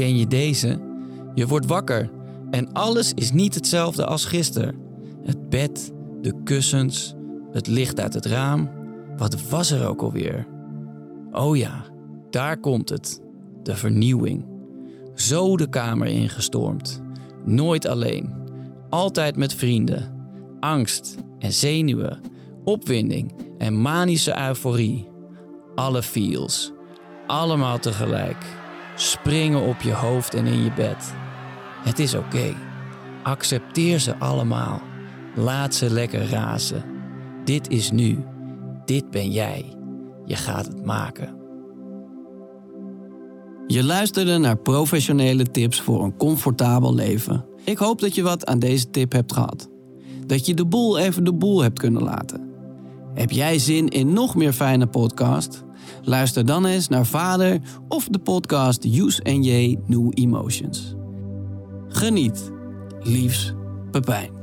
Ken je deze? Je wordt wakker en alles is niet hetzelfde als gisteren. Het bed, de kussens, het licht uit het raam. Wat was er ook alweer? Oh ja, daar komt het. De vernieuwing. Zo de kamer ingestormd. Nooit alleen. Altijd met vrienden. Angst en zenuwen. Opwinding en manische euforie. Alle feels. Allemaal tegelijk. Springen op je hoofd en in je bed. Het is oké. Accepteer ze allemaal. Laat ze lekker razen. Dit is nu. Dit ben jij. Je gaat het maken. Je luisterde naar professionele tips voor een comfortabel leven. Ik hoop dat je wat aan deze tip hebt gehad. Dat je de boel even de boel hebt kunnen laten. Heb jij zin in nog meer fijne podcast? Luister dan eens naar Vader of de podcast Use and J New Emotions. Geniet. Liefs, Pepijn.